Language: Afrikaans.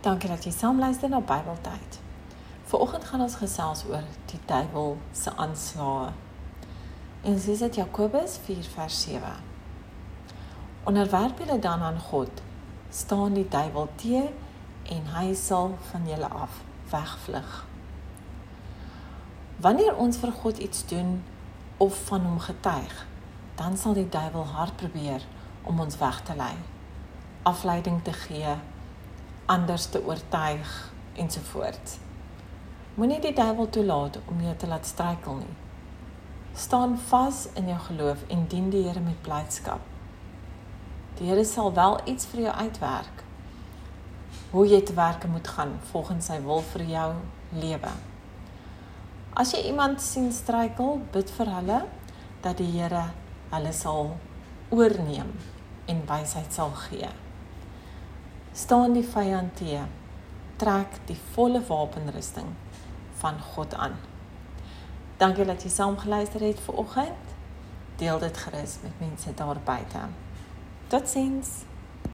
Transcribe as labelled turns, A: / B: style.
A: Dankie dat jy saam luister na Bybeltyd. Vanoggend gaan ons gesels oor die duiwel se aanslae. En dis dit Jakobus 4 vers 7. Onderwerp julle dan aan God, staan die duiwel te en hy sal van julle af wegvlug. Wanneer ons vir God iets doen of van hom getuig, dan sal die duiwel hard probeer om ons weg te lei, afleiding te gee anders te oortuig ensovoorts. Moenie die duiwel toelaat om jou te laat struikel nie. Staan vas in jou geloof en dien die Here met blydskap. Die Here sal wel iets vir jou uitwerk. Hoe jy te werk moet gaan volgens sy wil vir jou lewe. As jy iemand sien struikel, bid vir hulle dat die Here hulle sal oorneem en wysheid sal gee staan die vyand te trek die volle wapenrusting van God aan. Dankie dat jy saam geluister het vir oggend. Deel dit gerus met mense daar buite. Totsiens.